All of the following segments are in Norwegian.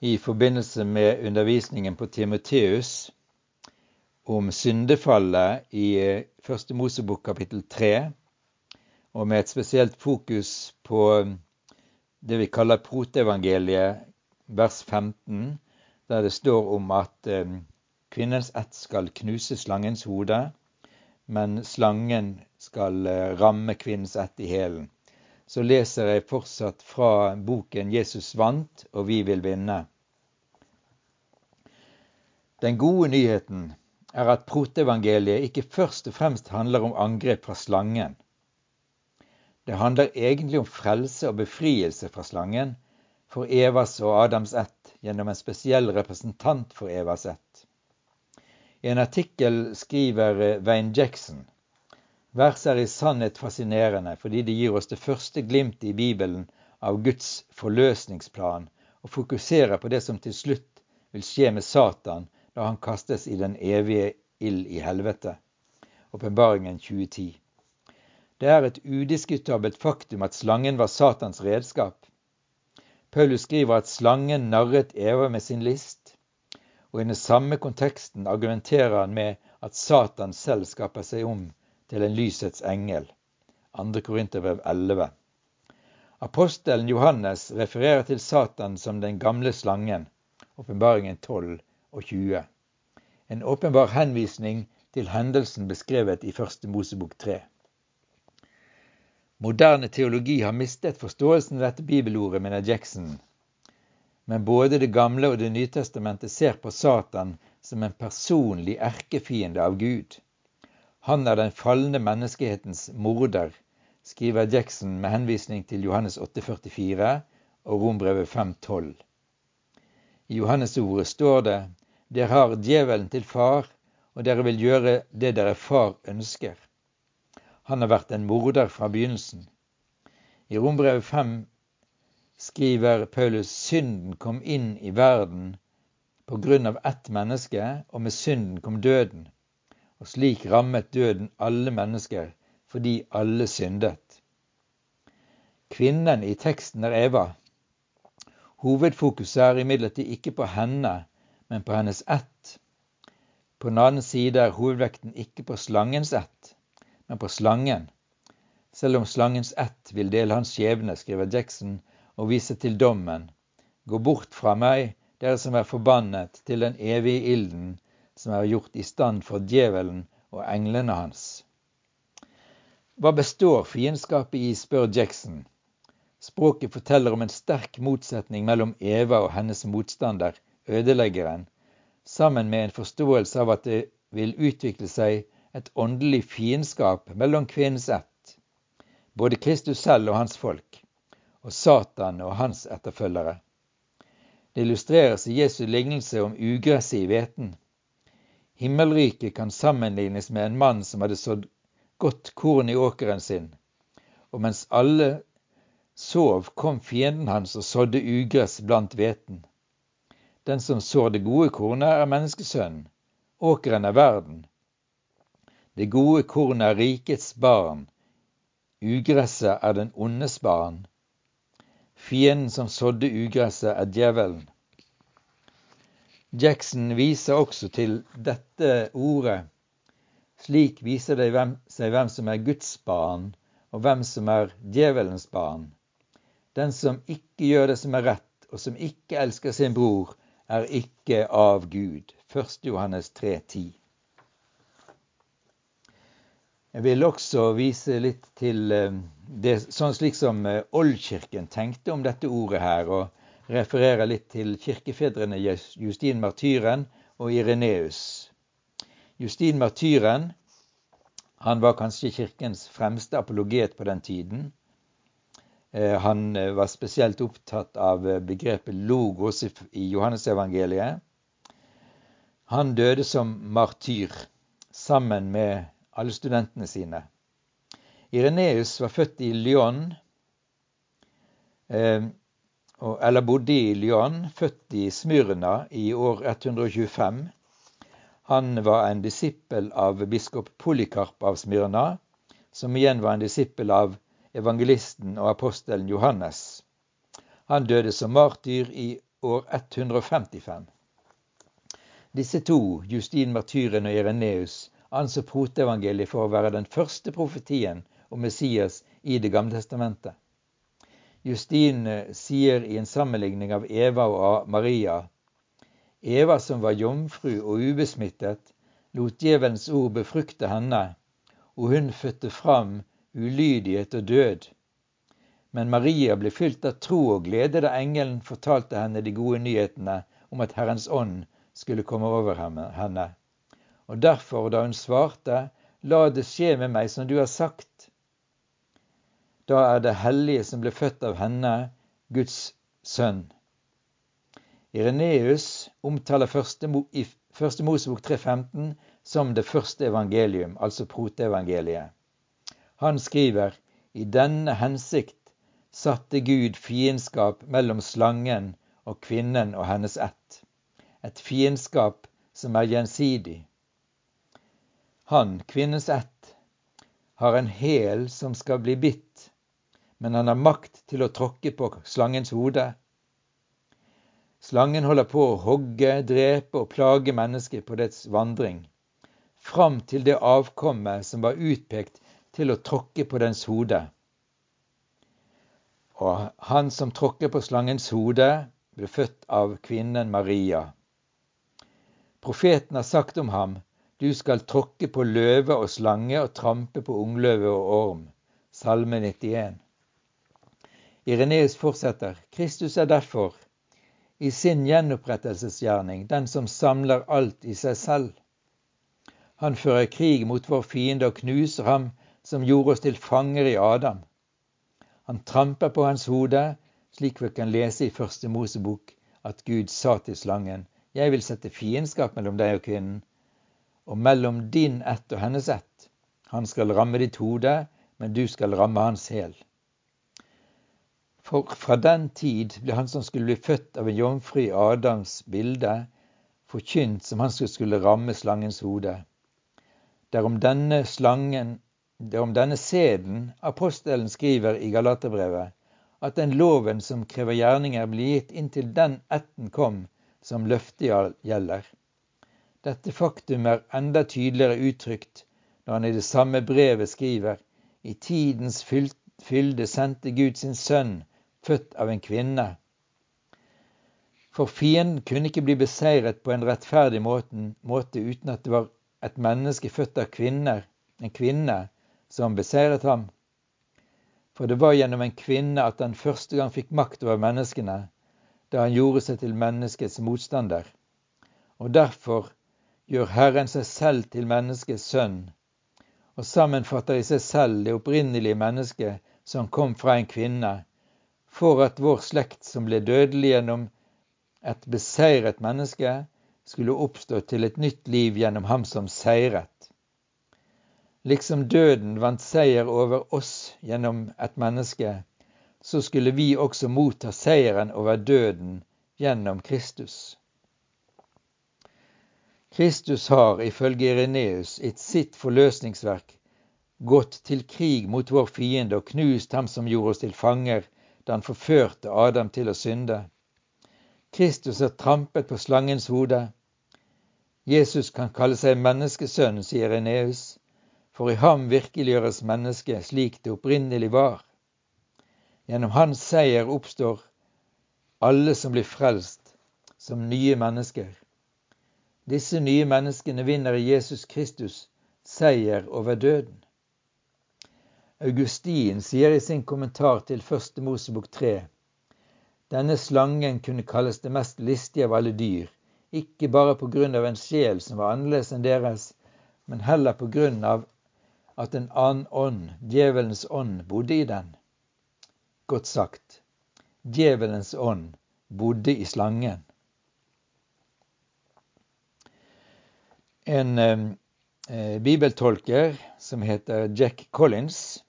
i forbindelse med undervisningen på Timoteus om syndefallet i Første Mosebok kapittel 3, og med et spesielt fokus på det vi kaller proteevangeliet, vers 15, der det står om at eh, kvinnens ett skal knuse slangens hode, men slangen skal eh, ramme kvinnens ett i hælen så leser jeg fortsatt fra boken 'Jesus vant, og vi vil vinne'. Den gode nyheten er at protevangeliet ikke først og fremst handler om angrep fra slangen. Det handler egentlig om frelse og befrielse fra slangen for Evas og Adams ett gjennom en spesiell representant for Evas ett. I en artikkel skriver Wayne Jackson Verset er i sannhet fascinerende fordi det gir oss det første glimtet i Bibelen av Guds forløsningsplan, og fokuserer på det som til slutt vil skje med Satan da han kastes i den evige ild i helvete. Åpenbaringen 2010. Det er et udiskutabelt faktum at slangen var Satans redskap. Paulus skriver at slangen narret Eva med sin list, og i den samme konteksten argumenterer han med at Satan selv skaper seg om til en lysets engel. 2. Korinterbrev 11. Apostelen Johannes refererer til Satan som den gamle slangen. Åpenbaringen 12 og 20. En åpenbar henvisning til hendelsen beskrevet i Første Mosebok 3. Moderne teologi har mistet forståelsen av dette bibelordet, mener Jackson. Men både Det gamle og Det nye testamentet ser på Satan som en personlig erkefiende av Gud. Han er den falne menneskehetens morder, skriver Jackson med henvisning til Johannes 8,44 og Rombrevet 5,12. I Johannesordet står det dere har djevelen til far, og dere vil gjøre det dere far ønsker. Han har vært en morder fra begynnelsen. I Rombrevet 5 skriver Paulus synden kom inn i verden på grunn av ett menneske, og med synden kom døden og slik rammet døden alle mennesker fordi alle syndet. Kvinnen i teksten er Eva. Hovedfokuset er imidlertid ikke på henne, men på hennes ett. På den annen side er hovedvekten ikke på slangens ett, men på slangen. Selv om slangens ett vil dele hans skjebne, skriver Jackson og viser til dommen. Gå bort fra meg, dere som er forbannet, til den evige ilden, som er gjort i stand for djevelen og englene hans. Hva består fiendskapet i, spør Jackson. Språket forteller om en sterk motsetning mellom Eva og hennes motstander, ødeleggeren, sammen med en forståelse av at det vil utvikle seg et åndelig fiendskap mellom kvinnens ett, både Kristus selv og hans folk, og Satan og hans etterfølgere. Det illustreres i Jesu lignelse om ugresset i hveten. Himmelriket kan sammenlignes med en mann som hadde sådd godt korn i åkeren sin, og mens alle sov, kom fienden hans og sådde ugress blant hveten. Den som sår det gode kornet, er menneskesønnen. Åkeren er verden. Det gode kornet er rikets barn. Ugresset er den ondes barn. Fienden som sådde ugresset, er djevelen. Jackson viser også til dette ordet. Slik viser det seg hvem som er Guds barn, og hvem som er djevelens barn. Den som ikke gjør det som er rett, og som ikke elsker sin bror, er ikke av Gud. 1. Johannes 3,10. Jeg vil også vise litt til eh, det, sånn slik som eh, Oldkirken tenkte om dette ordet her. og refererer litt til kirkefedrene Justin Martyren og Ireneus. Justin Martyren han var kanskje kirkens fremste apologet på den tiden. Eh, han eh, var spesielt opptatt av eh, begrepet logos i Johannesevangeliet. Han døde som martyr sammen med alle studentene sine. Ireneus var født i Lyon eller bodde i Lyon, født i Smyrna i år 125. Han var en disippel av biskop Polykarp av Smyrna, som igjen var en disippel av evangelisten og apostelen Johannes. Han døde som martyr i år 155. Disse to, Justin martyren og Ireneus, anså proteevangeliet for å være den første profetien om Messias i Det gamle testamentet. Justin eh, sier i en sammenligning av Eva og Maria Eva som var jomfru og ubesmittet, lot djevelens ord befrukte henne, og hun fødte fram ulydighet og død. Men Maria ble fylt av tro og glede da engelen fortalte henne de gode nyhetene om at Herrens ånd skulle komme over henne. Og derfor, da hun svarte, la det skje med meg som du har sagt, da er det hellige som ble født av henne, Guds sønn. Ireneus omtaler første, i første Mosebok 3.15 som det første evangelium, altså proteevangeliet. Han skriver i denne hensikt satte Gud fiendskap mellom slangen og kvinnen og hennes ett. Et fiendskap som er gjensidig. Han, kvinnens ett, har en hæl som skal bli bitt men han har makt til å tråkke på slangens hode. Slangen holder på å hogge, drepe og plage mennesket på dets vandring, fram til det avkommet som var utpekt til å tråkke på dens hode. Og han som tråkker på slangens hode, ble født av kvinnen Maria. Profeten har sagt om ham, du skal tråkke på løve og slange og trampe på ungløve og orm. Salme 91. Ireneus fortsetter. Kristus er derfor i sin gjenopprettelsesgjerning den som samler alt i seg selv. Han fører krig mot vår fiende og knuser ham som gjorde oss til fanger i Adam. Han tramper på hans hode, slik vi kan lese i Første Mosebok at Gud sa til slangen, jeg vil sette fiendskap mellom deg og kvinnen, og mellom din ett og hennes ett. Han skal ramme ditt hode, men du skal ramme hans hæl. For fra den tid ble han som skulle bli født av en jomfru i Adams bilde, forkynt som han som skulle ramme slangens hode. Det er om denne slangen, er denne seden apostelen skriver i Galaterbrevet, at den loven som krever gjerninger, blir gitt inntil den ætten kom som løftet gjelder. Dette faktum er enda tydeligere uttrykt når han i det samme brevet skriver i tidens fylde sendte Gud sin sønn født av en kvinne. For fienden kunne ikke bli beseiret på en rettferdig måte, uten at det var et menneske født av kvinner, en kvinne, som beseiret ham. For det var gjennom en kvinne at han første gang fikk makt over menneskene, da han gjorde seg til menneskets motstander. Og derfor gjør Herren seg selv til menneskets sønn, og sammenfatter i seg selv det opprinnelige mennesket som kom fra en kvinne, for at vår slekt, som ble dødelig gjennom et beseiret menneske, skulle oppstå til et nytt liv gjennom ham som seiret. Liksom døden vant seier over oss gjennom et menneske, så skulle vi også motta seieren over døden gjennom Kristus. Kristus har ifølge Ireneus i sitt forløsningsverk gått til krig mot vår fiende og knust ham som gjorde oss til fanger da han forførte Adam til å synde. Kristus har trampet på slangens hode. Jesus kan kalle seg menneskesønn, sier Eneus, for i ham virkeliggjøres mennesket slik det opprinnelig var. Gjennom hans seier oppstår alle som blir frelst, som nye mennesker. Disse nye menneskene vinner i Jesus Kristus seier over døden. Augustin sier i sin kommentar til første Mosebok 3 denne slangen kunne kalles det mest listige av alle dyr, ikke bare på grunn av en sjel som var annerledes enn deres, men heller på grunn av at en annen ånd, djevelens ånd, bodde i den. Godt sagt. Djevelens ånd bodde i slangen. En eh, bibeltolker som heter Jack Collins,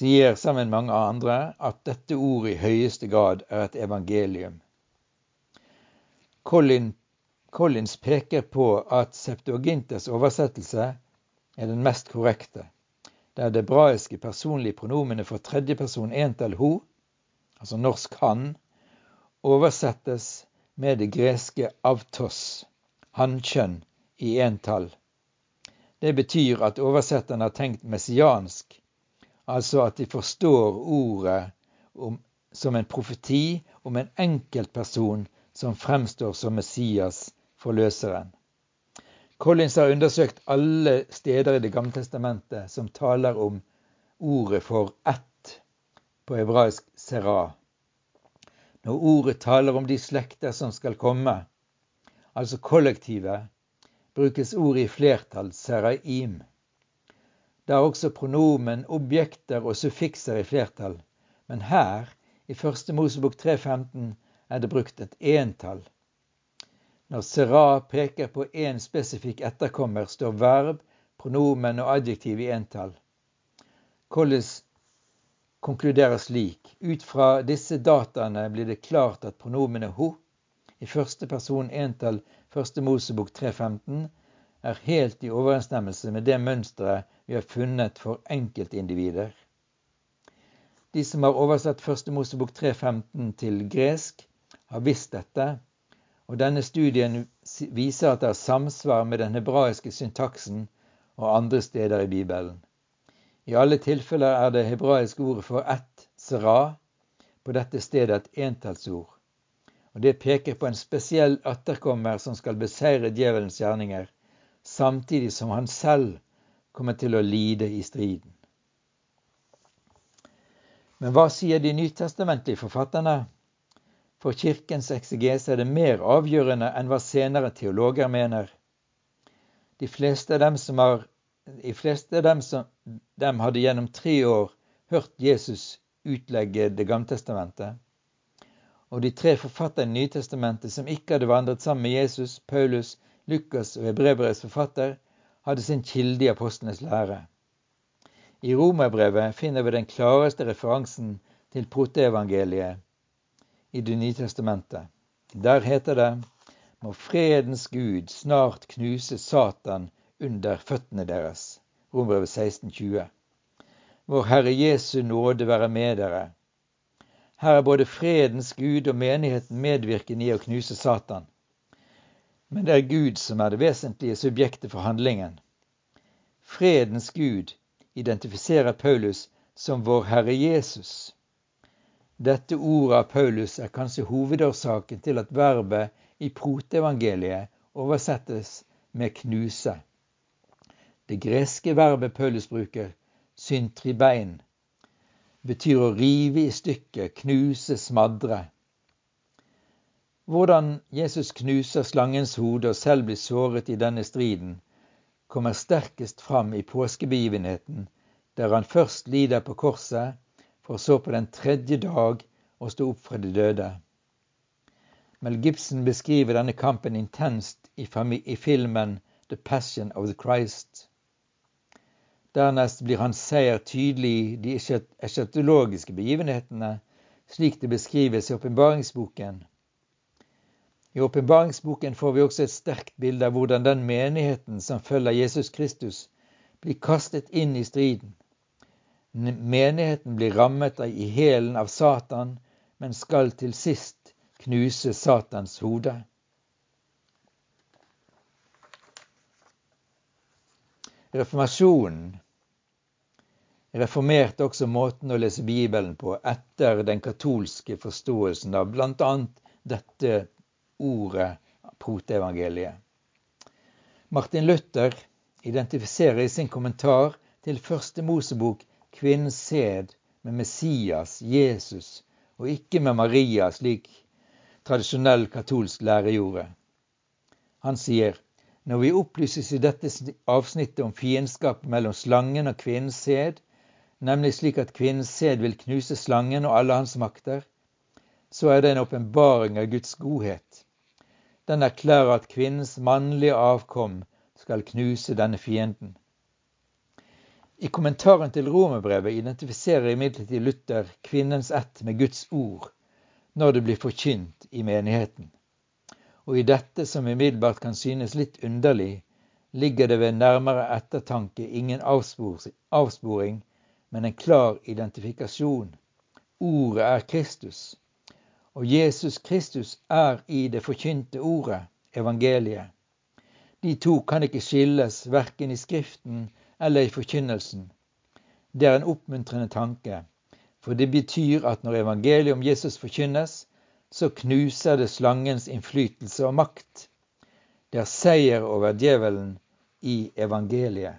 sier sammen med mange andre at dette ordet i høyeste grad er et evangelium. Colin, Collins peker på at Septuagintes oversettelse er den mest korrekte, der det hebraiske personlige pronomene for tredjeperson entall ho, altså norsk han, oversettes med det greske avtos, hankjønn, i entall. Det betyr at oversetteren har tenkt messiansk, altså at de forstår ordet om, som en profeti om en enkeltperson som fremstår som Messias, forløseren. Collins har undersøkt alle steder i Det gamle testamentet som taler om ordet for ett, på hebraisk sera. Når ordet taler om de slekter som skal komme, altså kollektivet, brukes ordet i flertall, seraim. Det er også pronomen, objekter og suffikser i flertall, men her, i første Mosebok 3.15, er det brukt et entall. Når sera peker på én spesifikk etterkommer, står verb, pronomen og adjektiv i entall. Collis konkluderer slik. Ut fra disse dataene blir det klart at pronomenet ho i første person entall første Mosebok 3.15 er helt i overensstemmelse med det mønsteret vi har funnet for enkeltindivider. De som har oversatt første Mosebok 3.15 til gresk, har visst dette og denne studien viser at det er samsvar med den hebraiske syntaksen og andre steder i Bibelen. I alle tilfeller er det hebraiske ordet for ett, sera, på dette stedet et entallsord. Og Det peker på en spesiell etterkommer som skal beseire djevelens gjerninger, samtidig som han selv kommer til å lide i striden. Men hva sier de nytestamentlige forfatterne? For kirkens eksegese er det mer avgjørende enn hva senere teologer mener. De fleste av dem, som har, de fleste av dem, som, dem hadde gjennom tre år hørt Jesus utlegge Det gamle testamentet. Og de tre forfatterne i Nytestamentet som ikke hadde vandret sammen med Jesus, Paulus, Lukas og Hebrebrevets forfatter, hadde sin kilde i apostlenes lære. I Romerbrevet finner vi den klareste referansen til proteevangeliet i Det nye testamentet. Der heter det må fredens Gud snart knuse Satan under føttene deres. Rombrevet 16, 20. Vår Herre Jesu nåde være med dere. Her er både fredens Gud og menigheten medvirkende i å knuse Satan. Men det er Gud som er det vesentlige subjektet for handlingen. Fredens Gud identifiserer Paulus som vår Herre Jesus. Dette ordet av Paulus er kanskje hovedårsaken til at verbet i proteevangeliet oversettes med knuse. Det greske verbet Paulus bruker, syntribein, betyr å rive i stykker, knuse, smadre. Hvordan Jesus knuser slangens hode og selv blir såret i denne striden, kommer sterkest fram i påskebegivenheten, der han først lider på korset for så på den tredje dag å stå opp fra de døde. Mel Gibson beskriver denne kampen intenst i, i filmen The Passion of the Christ. Dernest blir hans seier tydelig i de eschatologiske begivenhetene, slik det beskrives i åpenbaringsboken. I åpenbaringsboken får vi også et sterkt bilde av hvordan den menigheten som følger Jesus Kristus, blir kastet inn i striden. Menigheten blir rammet i hælen av Satan, men skal til sist knuse Satans hode. Reformasjonen reformerte også måten å lese Bibelen på etter den katolske forståelsen av bl.a. dette ordet proteevangeliet. Martin Luther identifiserer i sin kommentar til første Mosebok kvinnens sæd med Messias, Jesus, og ikke med Maria, slik tradisjonell katolsk lære gjorde. Han sier når vi opplyses i dette avsnittet om fiendskap mellom slangen og kvinnens sæd, nemlig slik at kvinnens sæd vil knuse slangen og alle hans makter, så er det en åpenbaring av Guds godhet. Den erklærer at kvinnens mannlige avkom skal knuse denne fienden. I kommentaren til romerbrevet identifiserer imidlertid Luther kvinnens ett med Guds ord når det blir forkynt i menigheten. Og i dette, som umiddelbart kan synes litt underlig, ligger det ved nærmere ettertanke ingen avsporing, men en klar identifikasjon. Ordet er Kristus, og Jesus Kristus er i det forkynte ordet, evangeliet. De to kan ikke skilles verken i Skriften eller i forkynnelsen. Det er en oppmuntrende tanke, for det betyr at når evangeliet om Jesus forkynnes, så knuser det slangens innflytelse og makt. Det er seier over djevelen i evangeliet.